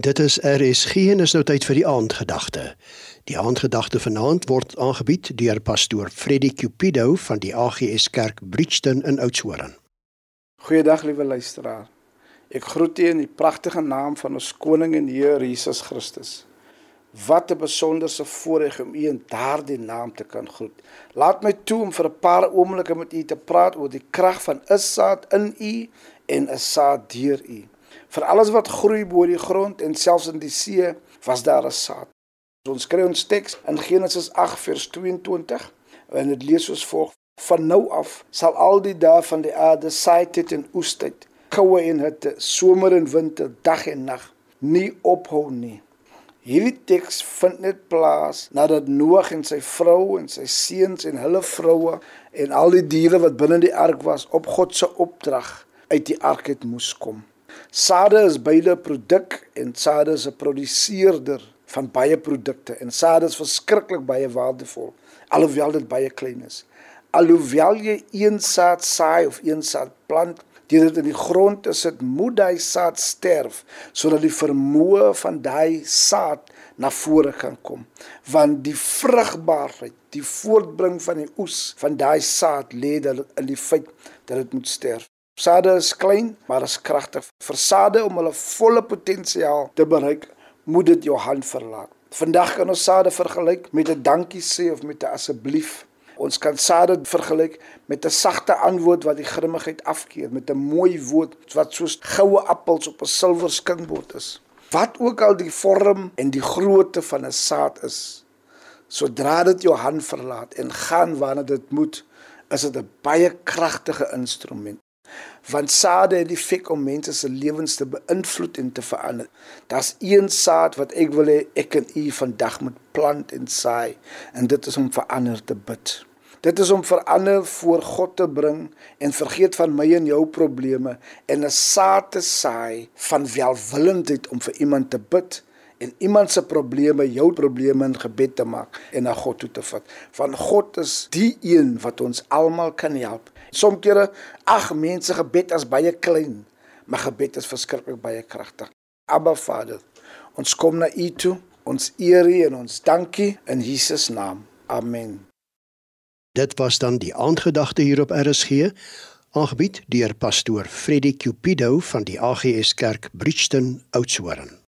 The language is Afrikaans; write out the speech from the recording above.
Dit is RSG en is nou tyd vir die aandgedagte. Die aandgedagte vanaand word aangebied deur pastoor Freddie Cupido van die AGS Kerk Bridgton in Oudtshoorn. Goeiedag liewe luisteraar. Ek groet u in die pragtige naam van ons koning en Here Jesus Christus. Wat 'n besonderse voorreg om u in daardie naam te kan groet. Laat my toe om vir 'n paar oomblikke met u te praat oor die krag van 'n saad in u en 'n saad deur u. Vir alles wat groei bo die grond en selfs in die see was daar 'n saad. Ons kry ons teks in Genesis 8 vers 22 en dit lees soos volg: Van nou af sal al die dae van die aarde saaityd en oestyd, koue en hitte, somer en winter, dag en nag nie ophou nie. Hierdie teks vind net plaas nadat Noag en sy vrou en sy seuns en hulle vroue en al die diere wat binne die ark was op God se opdrag uit die ark het moes kom. Sade is beide produk en sade is 'n produseerder van baie produkte en sade is verskriklik baie waardevol alhoewel dit baie klein is. Alhoewel jy een saad saai of een saad plant, deur dit in die grond te sit, moet daai saad sterf sodat die vermoë van daai saad na vore kan kom. Want die vrugbaarheid, die voortbring van die oes van daai saad lê in die feit dat dit moet sterf. Sade is klein, maar is kragtig. Vir sade om hulle volle potensiaal te bereik, moet dit jou hand verlaat. Vandag kan ons sade vergelyk met 'n dankie sê of met 'n asseblief. Ons kan sade vergelyk met 'n sagte antwoord wat die grimmigheid afkeer, met 'n mooi woord wat soos goue appels op 'n silwer skinkbord is. Wat ook al die vorm en die grootte van 'n saad is, sodra dit jou hand verlaat en gaan waarna dit moet, is dit 'n baie kragtige instrument want sade het die effek om mense se lewens te beïnvloed en te verander. Daar's een saad wat ek wil hê ek en u vandag moet plant en saai en dit is om verander te bid. Dit is om verander voor God te bring en vergeet van my en jou probleme en 'n saad te saai van welwillendheid om vir iemand te bid en iemand se probleme jou probleme in gebed te maak en na God toe te vat. Want God is die een wat ons almal kan help. Somkere ag mense gebed is baie klein, maar gebed is verskriklik baie kragtig. Abba Vader, ons kom na U toe, ons eer U en ons dankie in Jesus naam. Amen. Dit was dan die aandgedagte hier op RSG, aangebied deur pastoor Freddie Cupido van die AGS Kerk Bridgton Oudtshoorn.